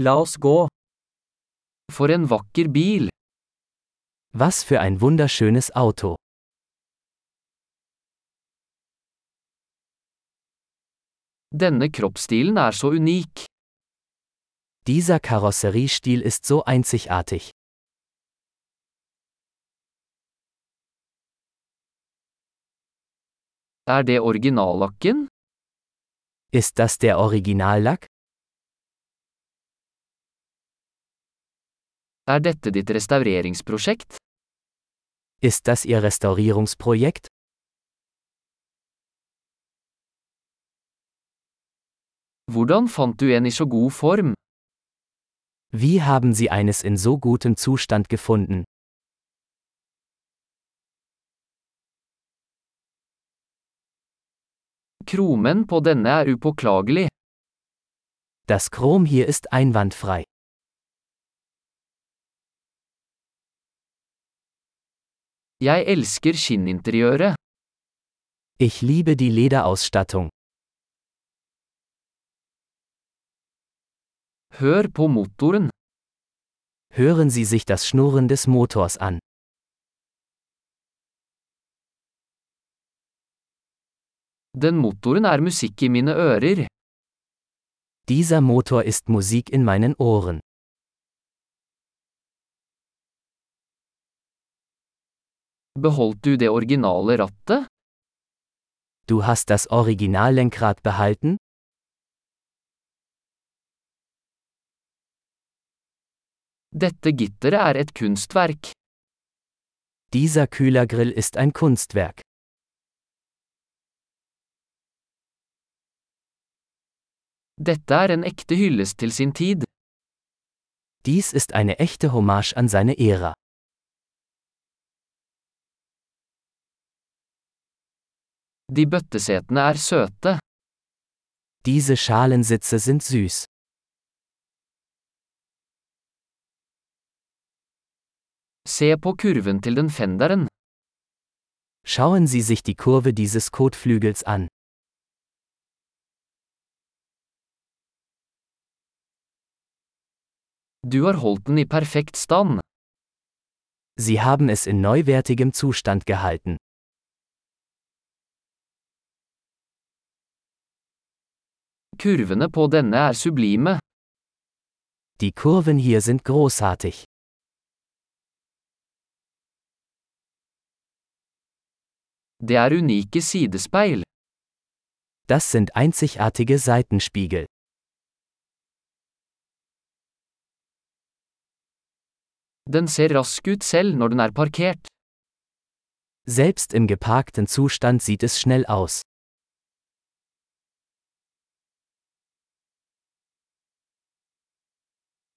La oss gå. For en vakker bil. Was für ein wunderschönes Auto. Denne kroppsstilen er så unik. Dieser Karosseriestil ist so einzigartig. Er det originallakken? Ist das der Originallack? Er dette ditt restaureringsprosjekt? Ist das Ihr Restaurierungsprojekt? Hvordan fant du en i så god form? Wie haben Sie eines in so gutem Zustand gefunden? Kromen på denne er upåklagelig. Das Chrom hier ist einwandfrei. Jeg elsker skinninteriøret. Ich liebe die Lederausstattung. Hør på motoren. Hören Sie sich das Schnurren des Motors an. Den motoren er musikk i mine ører. Dieser Motor ist Musik in meinen Ohren. Beholdt du det originale rattet? Du hast das Originallenkrad behalten? Dette gitteret er et kunstverk. Dieser Kühlergrill ist ein Kunstwerk. Dette er en ekte hyllest til sin tid. Dies ist eine echte Hommage an seine Ära. De bøttesetene er søte. Diese Schalensitze sind süß. Se på kurven til den fenderen. Schauen Sie sich die Kurve dieses Kotflügels an. Du har holdt den i perfekt stand. Sie haben es in neuwertigem Zustand gehalten. Kurvene på denne er sublime. Die Kurven hier sind großartig. Det er unike sidespeil. Das sind einzigartige Seitenspiegel. Den ser rask ut selv når den er parkert. Selbst im geparkten Zustand sieht es schnell aus.